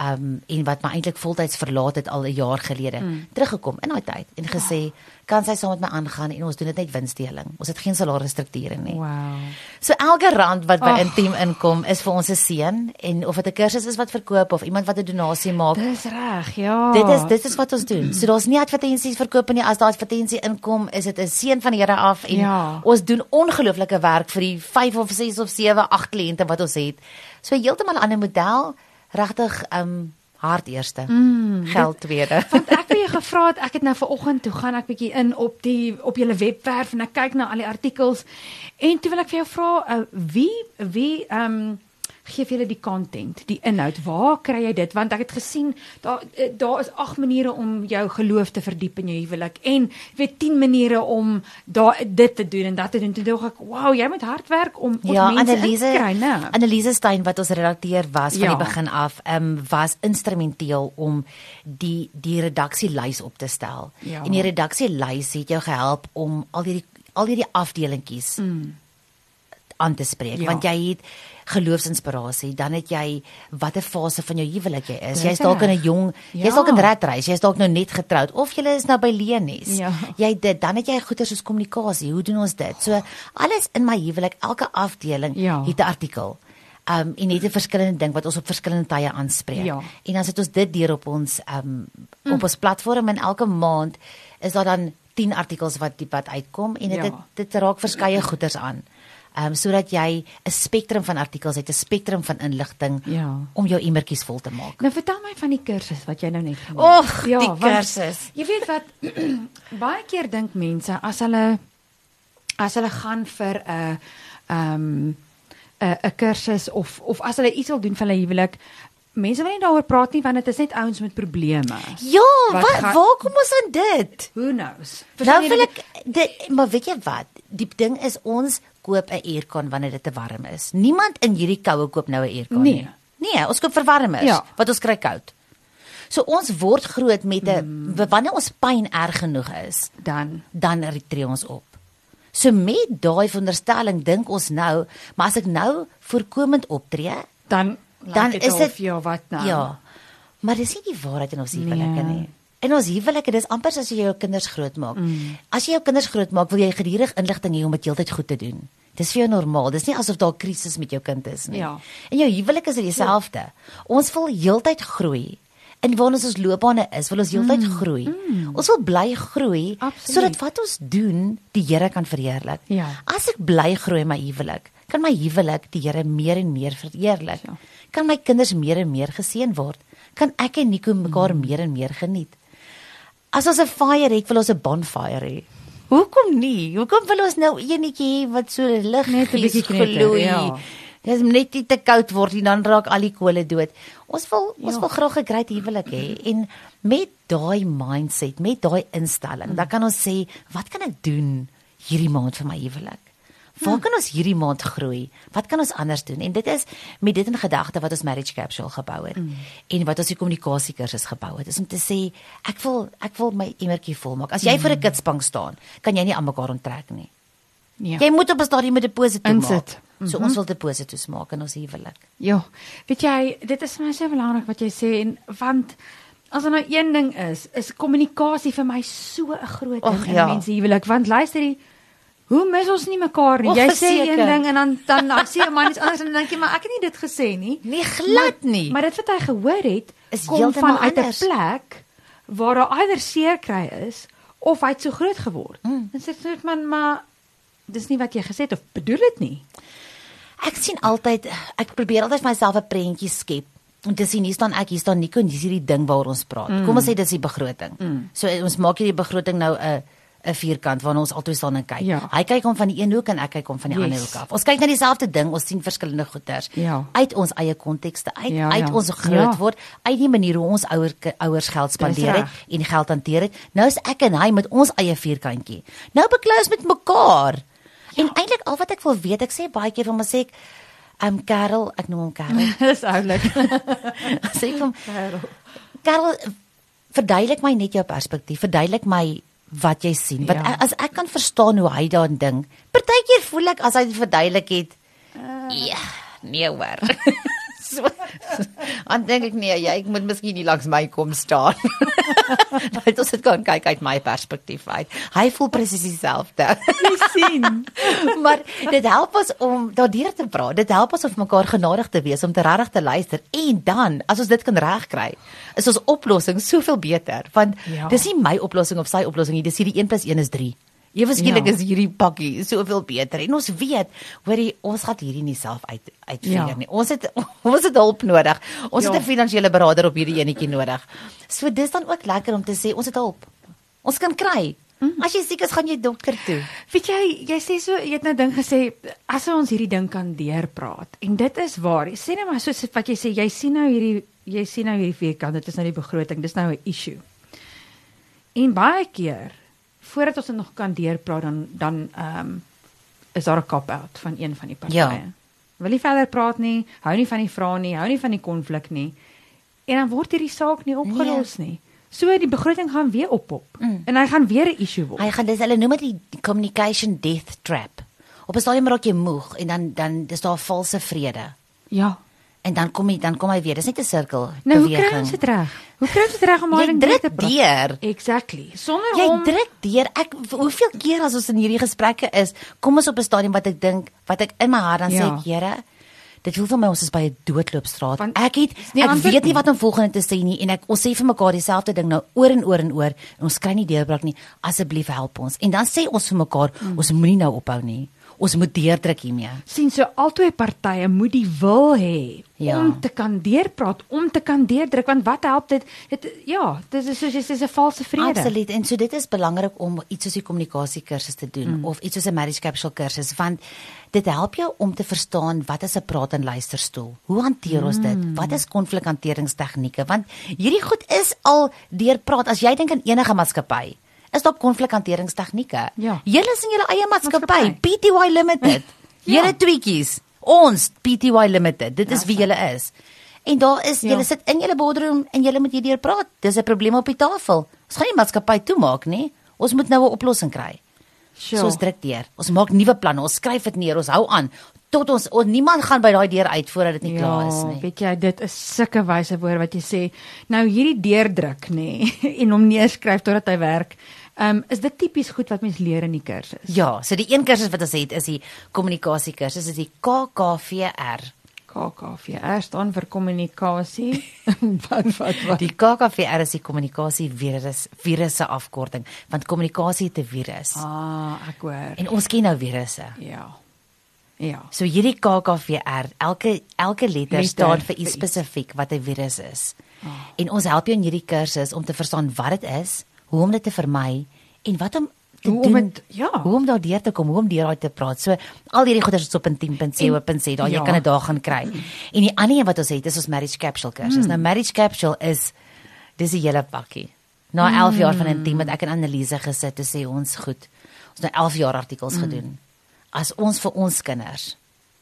Um en wat my eintlik voltyds verlaat het al 'n jaar gelede, mm. teruggekom in daai tyd en gesê, "Kan sy saam met my aangaan en ons doen dit net winsdeling. Ons het geen salarisstrukture nie." Wow. So elke rand wat by Ag. Intiem inkom is vir ons 'n seën en of dit 'n kursus is wat verkoop of iemand wat 'n donasie maak, Dis reg, ja. Dit is dit is wat ons doen. So daar's nie advertensies verkoop nie. As daar advertensie inkom, is dit 'n seën van die Here af en Ja. ons doen ongelooflike werk vir die 5 of 6 of 7, 8 kliënte wat ons het. So heeltemal 'n ander model, regtig um hart eerste. Mm, geld tweede. (laughs) Want ek het jou (laughs) gevra het ek het nou vanoggend toe gaan ek bietjie in op die op julle webwerf en ek kyk na al die artikels en toe wil ek vir jou vra uh, wie wie ehm um, gee vir julle die content, die inhoud. Waar kry jy dit? Want ek het gesien daar eh, daar is 8 maniere om jou geloof te verdiep in jou huwelik en jy weet 10 maniere om daar dit te doen en dat te doen. Toe dink ek, "Wow, jy moet hard werk om ons Ja, mense Anneliese te kry, né?" Anneliese Stein wat ons redakteur was van Ja. die begin af, ehm um, was instrumenteel om die die redaksielys op te stel. Ja. En die redaksielys het jou gehelp om al hierdie al hierdie afdelingkies mm. Aan te spreek Ja. want jy het geloofsinspirasie, dan het jy watter fase van jou huwelik jy is. Jy's dalk in 'n jong, jy's Ja. dalk in redreis, jy's dalk nou net getroud of jy is nou by Lenies. Ja. Jy het dit, dan het jy goeie soos kommunikasie. Hoe doen ons dit? So alles in my huwelik, elke afdeling Ja. het 'n artikel. Um en net 'n verskillende ding wat ons op verskillende tye aanspreek. Ja. En dan sit ons dit deur op ons um op ons platform en elke maand is daar dan 10 artikels wat die wat uitkom en dit Ja. dit, dit raak verskeie goeders aan. Um sodat jy 'n spektrum van artikels het, 'n spektrum van inligting Ja. om jou emmertjies vol te maak. Nou vertel my van die kursus wat jy nou net genoem Och, die want kursus. Jy weet wat (clears throat) baie keer dink mense as hulle as hulle gaan vir 'n ehm 'n 'n kursus of of as hulle iets wil doen vir hulle huwelik, mense wil nie daaroor praat nie want dit is net ouens met probleme. Ja, Wat wat, gaan- waar kom ons aan dit? Who knows? Nou jy wil dit- ek dit maar weet jy wat? Die ding is ons koop 'n aircon wanneer dit te warm is. Niemand in hierdie koue koop nou 'n aircon Nee. nie. Nee, ons koop verwarmers Ja. wat ons kry koud. So ons word groot met 'n Mm. wanneer ons pyn erg genoeg is, dan dan tree ons op. So met daai veronderstelling dink ons nou, maar as ek nou voorkomend optree, dan dan is dit ja wat nou. Ja. Maar dis nie die waarheid in ons huwelike Nee. nie. In ons huwelike dis amper soos jy jou kinders grootmaak. Mm. As jy jou kinders grootmaak, wil jy gedurig inligting hê om dit heeltyd goed te doen. Dis vir jou normaal. Dis nie asof daar 'n krisis met jou kind is nie. Ja. In jou huwelik is dieselfde. Ons wil heeltyd groei. En waar ons ons loopbane is, wil ons heeltyd mm. groei. Mm. Ons wil bly groei Absoluut. sodat wat ons doen, die Here kan verheerlik. Ja. As ek bly groei in my huwelik, kan my huwelik die Here meer en meer verheerlik. Ja. Kan my kinders meer en meer geseën word? Kan ek en Nico mekaar mm. meer en meer geniet? As ons 'n fire het, wil ons 'n bonfire hê. Hoekom nie? Hoekom wil ons nou enetjie hê wat so lig Net 'n bietjie gloei? ja. Dis net nie te koud word nie, dan raak al die kole dood. Ons wil ons Ja. wil graag 'n great huwelik hê en met daai mindset, met daai instelling, Mm. dan kan ons sê, wat kan ek doen hierdie maand vir my huwelik? Waar kan ons hierdie maand groei? Wat kan ons anders doen? En dit is met dit in gedagte wat ons marriage capsule gebou het mm. en wat ons die kommunikasiekursus gebou het. Is om te sê ek wil ek wil my emmertjie volmaak. As jy mm. vir 'n kitsbank staan, kan jy nie aan mekaar onttrek nie. Ja. Jy moet op 'n stadium 'n deposito Insit. maak. So ons wil depositos maak in ons huwelik. Ja, weet jy, dit is vir my so belangrik wat jy sê en want as er nou een ding is, is kommunikasie vir my so 'n groot ding Och, in ja. mense huwelik want luister jy Hoe mis ons nie mekaar nie? Och, Jy sê een ding en dan dan dan sê 'n man iets anders en dan dink jy maar ek het nie dit gesê nie. Nee, glad nie. Maar dit wat hy gehoor het, Is kom heeltemal van uit 'n plek waar daar eider seer kry is of hy het so groot geword. Mm. Dan sê ek man, maar dis nie wat jy gesê het of bedoel dit nie. Ek sien altyd ek probeer altyd vir myself 'n prentjie skep En dis hier staan ek, hier staan Nico en dis hierdie ding waaroor ons praat. Mm. Kom ons sê dis die begroting. Mm. So ons maak hierdie begroting nou 'n 'n vierkant waarna ons altyd staan en kyk. Ja. Hy kyk hom van die een hoek en ek kyk hom van die Yes. ander hoek af. Ons kyk na dieselfde ding, ons sien verskillende goeters Ja. uit ons eie kontekste uit, Ja, uit ja. ons groot Ja. word, uit die manier hoe ons ouer ouers geld spandeer het en geld hanteer het. Nou is ek en hy met ons eie vierkantjie. Nou beklei ons met mekaar. Ja. En eintlik al wat ek wil weet, ek sê baie keer vir my sê ek um Karel, ek noem hom Karel. (laughs) Dis oulik. (laughs) sê ek hom Karel, verduidelik my net jou perspektief. Verduidelik my wat jy sien. Want Ja. as ek kan verstaan hoe hy daaraan dink, partykeer voel ek as hy dit verduidelik het, Ah. ja, nee hoor. (laughs) so dan dink ek nee, jy ek moet miskien nie langs my kom staan. Net as dit kan kyk uit my perspektief uit. Hy voel presies dieselfde. Jy sien. (laughs) maar dit help ons om daardeur te praat. Dit help ons om mekaar genadig te wees, om te regtig te luister en dan as ons dit kan regkry, is ons oplossing soveel beter want ja. dis nie my oplossing of sy oplossing nie, dis hierdie 1 + 1 is 3. Ewe skielik Ja. is hierdie pakkie soveel beter en ons weet, hoorie, ons gaan hierdie nie self uit uitfigure Ja. nie. Ons het (laughs) ons het hulp nodig. Ons Ja. het 'n finansiële beraader op hierdie enetjie nodig. So dis dan ook lekker om te sê ons het hulp. Ons kan kry. As jy siek is, gaan jy dokter toe. Weet jy, jy sê so, jy het nou ding gesê as ons hierdie ding kan deurpraat. En dit is waar. Sê net maar soos wat jy sê, jy sien nou hierdie jy sien nou hierdie vierkant, dit is nou die begroting, dis nou 'n issue. En baie keer voordat ons dit nog kan deurpraat dan dan ehm um, is daar 'n cop out van een van die partye. Ja. Wil nie verder praat nie, hou nie van die vrae nie, hou nie van die konflik nie. En dan word hierdie saak nie opgelos nie. So die begroting gaan weer oppop Mm. en hy gaan weer 'n issue word. Hy gaan dis hulle noem dit die communication death trap. Op 'n stadium raak jy moeg en dan dan dis daar valse vrede. Ja. En dan kom hy dan kom hy weer. Dis net 'n sirkel Nou beweging. kry ons dit reg? Hoe kry ons dit reg om Jy daai ding druk te deur. Exactly. Sonder Jy om druk deur. Ek hoeveel keer as ons in hierdie gesprekke is, kom ons op 'n stadium wat ek dink, wat ek in my hart dan sê Ja. ek, Here, dit voel vir my ons is by 'n doodloopstraat. Want ek het nie ek antwoord weet nie. wat om volgende te sê nie en ek ons sê vir mekaar dieselfde ding nou oor en oor en oor en ons kry nie deurbraak nie. Asseblief help ons. En dan sê ons vir mekaar, Mm. ons moenie nou ophou nie. Ons moet deurdruk hiermee. sien so albei partye moet die wil hê Ja. om te kan deurpraat, om te kan deurdruk want wat help dit? Dit ja, dit is soos jy sê dis 'n valse vrede. Absoluut. En so dit is belangrik om iets soos die kommunikasie kursus te doen Mm. of iets soos 'n marriage capsule kursus want dit help jou om te verstaan wat is 'n praat en luisterstoel. Hoe hanteer ons dit? Mm. Wat is konflikhanteringstegnieke? Want hierdie goed is al deur praat as jy dink aan enige maatskappy. Is daar konflikhanteringstegnieke? Ja. Julle is in julle eie maatskappy. PTY Limited. (laughs) Ja. Julle tweetjies. Ons PTY Limited. Dit is Ja, wie so. julle is. En daar is Ja. julle sit in julle boardroom en julle moet hierdeur praat. Dis 'n probleem op die tafel. Ons gaan nie maatskappy toemaak nie. Ons moet nou 'n oplossing kry. Sure. So ons druk deur. Ons maak nuwe planne. Ons skryf dit neer. Ons hou aan tot ons, ons niemand gaan by daai deur uit voordat dit nie klaar is nie. Ja, weet jy, dit is sulke wyse woorde wat jy sê. Nou hierdie deurdruk nê (laughs) en hom neerskryf totdat hy werk. Ehm um, is dit tipies goed wat mens leer in die kursus. Ja, so die een kursus wat ons het is die kommunikasie kursus, is die KKVR. KKVR staan vir kommunikasie. (laughs) wat wat wat. Die KKVR is die kommunikasie virus virusse afkorting, want kommunikasie 'n virus. Ah, ek hoor. En ons ken nou virusse. Ja. Ja. So hierdie KKVR, elke elke letter, Letter staan vir iets spesifiek wat 'n virus is. Ah. En ons help jou in hierdie kursus om te verstaan wat dit is, hoe om dit te vermy en wat om te Hoe om doen. dit- ja. Hoe om daardeur te kom, hoe om deur daai te praat. So al hierdie goeders is op in 10.co.za, daar jy ja. kan dit daar gaan kry. En die ander een wat ons het is ons marriage capsule kursus. Mm. Nou marriage capsule is dis 'n hele pakkie. Na 11 jaar van intiem het ek in analise gesit te sê ons goed. Ons het nou 11 jaar artikels gedoen. As ons vir ons kinders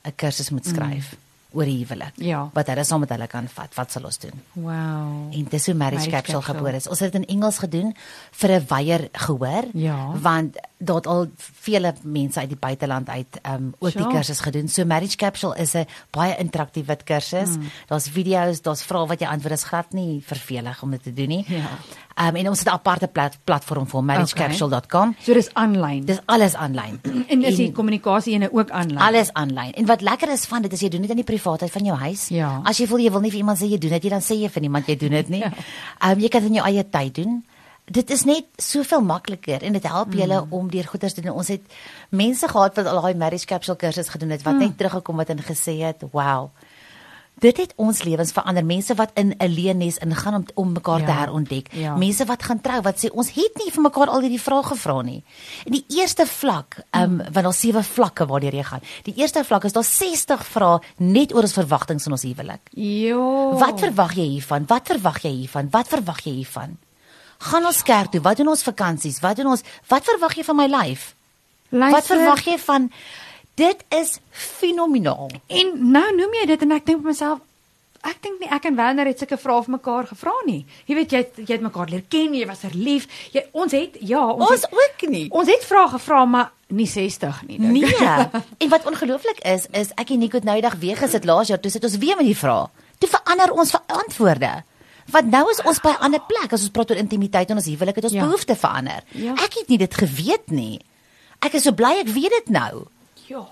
'n kursus moet skryf oor die huwelik, Ja. wat hulle saam met hulle kan vat, wat sal ons doen? Wow. En dis hoe marriage, Marriage capsule, Capsule. gebore is. Ons het dit in Engels gedoen vir 'n wyeer gehoor, Ja. want daar het al vele mense uit die buiteland uit um ook die Sure. kursus gedoen. So marriage capsule is 'n baie interaktiewe kursus. Mm. Daar's video's, daar's vrae wat jy antwoord. Is glad nie vervelig om dit te doen nie. Ja. Um en ons het 'n aparte plat, platform vir marriagecapsule.com. So dis aanlyn. Dis alles aanlyn. En is die kommunikasie ene ook aanlyn? Alles aanlyn. En wat lekker is van dit is jy doen dit in die privaatheid van jou huis. Ja. As jy voel jy wil nie vir iemand sê jy doen dit, jy dan sê jy vir niemand jy doen dit nie. (laughs) Ja. Ehm um, jy kan dit in jou eie tyd doen. Dit is net soveel makliker en dit help Mm. julle om deur goeders te doen. Ons het mense gehad wat al daai marriage capsule kursus gedoen het wat Mm. net teruggekom het en gesê het, "Wow, Dit het ons lewens verander. Mense wat in 'n leenes ingaan om om mekaar ja. te herontdek. Ja. Mense wat gaan trou wat sê ons het nie vir mekaar al hierdie vrae gevra nie. En die eerste vlak, ehm um, want daar sewe vlakke waardeur jy gaan. Die eerste vlak is daar 60 vrae net oor ons verwagtinge in ons huwelik. Jo. Wat verwag jy hiervan? Wat verwag jy hiervan? Wat verwag jy hiervan? Gaan ons kerk toe? Wat doen ons vakansies? Wat doen ons? Wat verwag jy van my lyf? Wat verwag jy van Dit is fenomenaal. En nou noem jy dit en ek dink vir myself ek dink nie ek en Werner het sulke vrae vir mekaar gevra nie. Jy weet jy het, jy het mekaar leer ken, jy was verlief. Jy ons het ja, ons, ons het, ook nie. Ons het vrae gevra maar nie 60 nie. dink ek. Nee. (laughs) en wat ongelooflik is, is ek en Nico het nou die dag weer gesit laas jaar, toe sit ons weer met die vrae. Toe verander ons antwoorde. Want nou is ons by 'n ander plek as ons praat oor intimiteit en ons huwelik het ons Ja. behoeftes verander. Ja. Ek het nie dit geweet nie. Ek is so bly ek weet dit nou. Ja.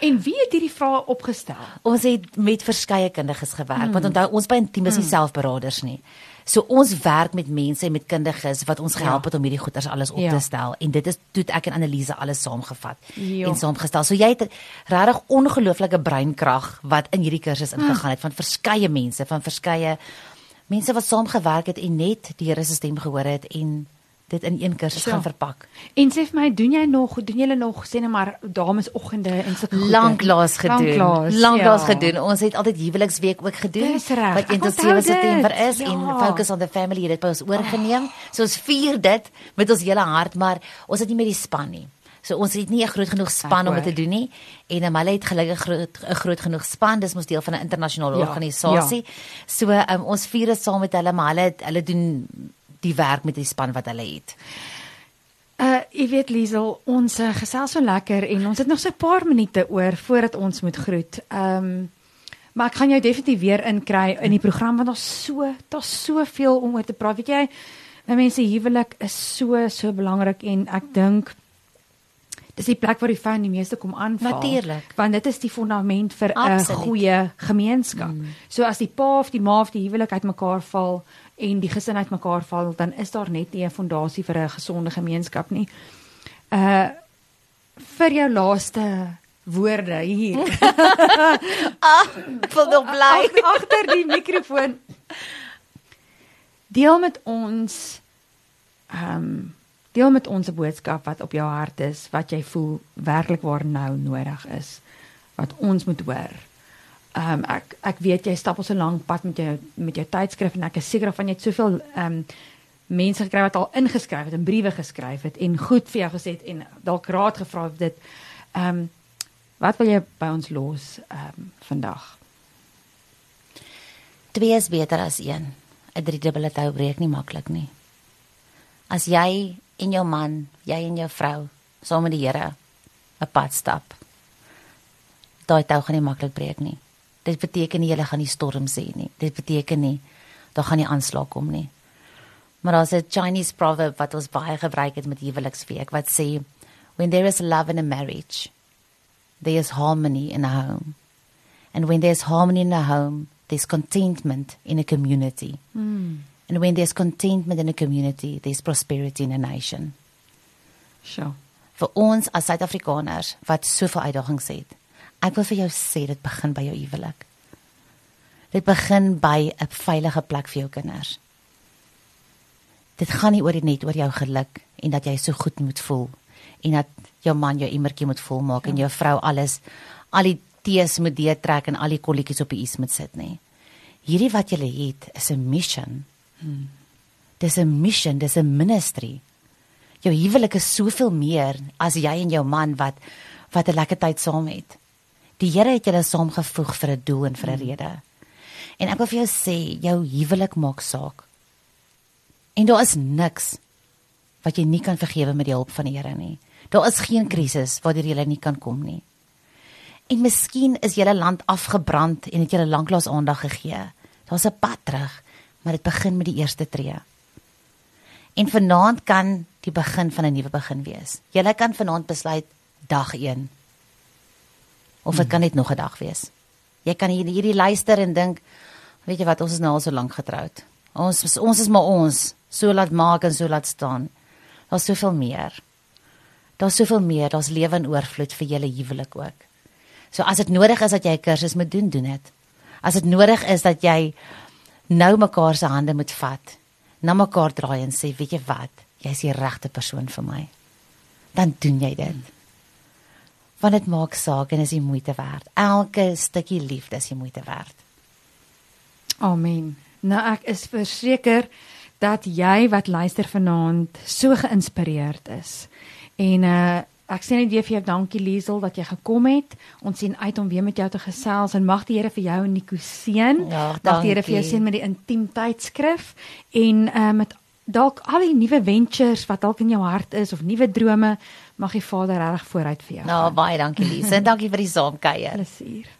En wie het hierdie vrae opgestel? Ons het met verskeie kundiges gewerk. Mm. Want onthou ons by Intiem is nie selfberaders nie. So ons werk met mense en met kundiges wat ons gehelp Ja. het om hierdie goeders alles op Ja. te stel en dit is toe ek en Annelise alles saamgevat Ja. en saamgestel. So jy het regtig ongelooflike breinkrag wat in hierdie kursus ingegaan het van verskeie mense, van verskeie mense wat saamgewerk het en net die Here se stem gehoor het en dit in een kursus Ja. gaan verpak. En sê vir my, doen jy nog, doen julle nog sê net maar damesoggende en sulke goede? Lanklaas gedoen. Lanklaas, Lanklaas ja. gedoen. Ons het altyd huweliksweek ook gedoen wat 1 Ek tot onthou 7 September is en Ja. Focus on the Family het dit by ons oorgeneem. So ons vier dit met ons hele hart, maar ons het nie met die span nie. So ons het nie 'n groot genoeg span om dit te doen nie en um, hulle het gelukkig groot 'n groot genoeg span. Dis mos deel van 'n internasionale Ja, organisasie. So um, ons vier dit saam met hulle, maar hulle hulle doen die werk met die span wat hulle het. Uh, jy weet Liesel, ons uh, gesels so lekker en ons het nog so 'n paar minute oor voordat ons moet groet. Ehm um, maar ek gaan jou definitief weer inkry in die program want daar's so daar's soveel om oor te praat. Weet jy, 'n mens se huwelik is so so belangrik en ek dink dis die plek waar die fout die meeste kom aanval. Natuurlik. Want dit is die fondament vir 'n goeie gemeenskap. Mm. So as die pa of die ma of die huwelik uitmekaar val en die gesin uitmekaar val, dan is daar net nie 'n fondasie vir 'n gesonde gemeenskap nie. Uh vir jou laaste woorde hier (laughs) Ek voel nog bly. Ag- agter die mikrofoon. (laughs) Deel met ons ehm um, deel met ons 'n boodskap wat op jou hart is, wat jy voel werklik waar nou nodig is, wat ons moet hoor. Ehm um, ek ek weet jy stap al so lank pad met jou met jou tydskrif en ek is seker van jy het soveel ehm um, mense gekry wat al ingeskryf het en briewe geskryf het en goed vir jou gesê het en dalk raad gevra het dit. Ehm um, wat wil jy by ons los ehm um, vandag? Twee is beter as een. 'n Driedubbele tou breek nie maklik nie. As jy en jou man, jy en jou vrou saam met die Here 'n pad stap, daai tou gaan nie maklik breek nie. Dit beteken nie jy gaan nie storms hê nie. Dit beteken nie daar gaan nie aanslag kom nie. Maar daar's 'n Chinese proverb wat ons baie gebruik het met huweliksweek wat sê when there is love in a marriage, there is harmony in a home. And when there's harmony in a home, there's contentment in a community. Mm. And when there's contentment in a community, there's prosperity in a nation. Sjoe. Vir ons as Suid-Afrikaners wat soveel uitdagings het, ek wil vir jou sê dit begin by jou huwelik. Dit begin by 'n veilige plek vir jou kinders. Dit gaan nie oor net oor jou geluk en dat jy so goed moet voel en dat jou man jou emmertjie moet volmaak ja. en jou vrou alles al die tees moet deurtrek en al die kolletjies op die is moet sit nie. Hierdie wat jy het is 'n mission. Hmm. Dis 'n mission, dis 'n ministry. Jou huwelik is soveel meer as jy en jou man wat wat 'n lekker tyd saam het. Die Here het julle saamgevoeg vir 'n doel en vir 'n rede. En ek wil vir jou sê, jou huwelik maak saak. En daar is niks wat jy nie kan vergewe met die hulp van die Here nie. Daar is geen krisis waardeur jy nie kan kom nie. En miskien is julle land afgebrand en het julle lanklaas aandag gegee. Daar's 'n pad terug, maar dit begin met die eerste tree. En vanaand kan die begin van 'n nuwe begin wees. Julle kan vanaand besluit dag 1. Of dit kan net nog 'n dag wees. Jy kan hier hierdie luister en dink, weet jy wat, ons is nou al so lank getroud. Ons is- ons is maar ons, so laat maak en so laat staan. Daar's soveel meer. Daar's soveel meer, daar's lewe in oorvloed vir julle huwelik ook. So as dit nodig is dat jy 'n kursus moet doen, doen dit. As dit nodig is dat jy nou mekaar se hande moet vat, na mekaar draai en sê, weet jy wat, jy's die regte persoon vir my. Dan doen jy dit. Want dit maak saak en is die moeite werd. Elke stukkie liefde is die moeite werd. Amen. Nou ek is verseker dat jy wat luister vanaand so geïnspireerd is. En uh ek sê net weer vir jou dankie Liesel dat jy gekom het. Ons sien uit om weer met jou te gesels en mag die Here vir jou en Nico seën. Ja, mag die Here vir jou seën met die intiemtydsskrif en uh met dalk al die nuwe ventures wat dalk in jou hart is of nuwe drome, mag die Vader reg vooruit vir jou. Nou baie dankie Lise en dankie vir die saamkuier. Plesier.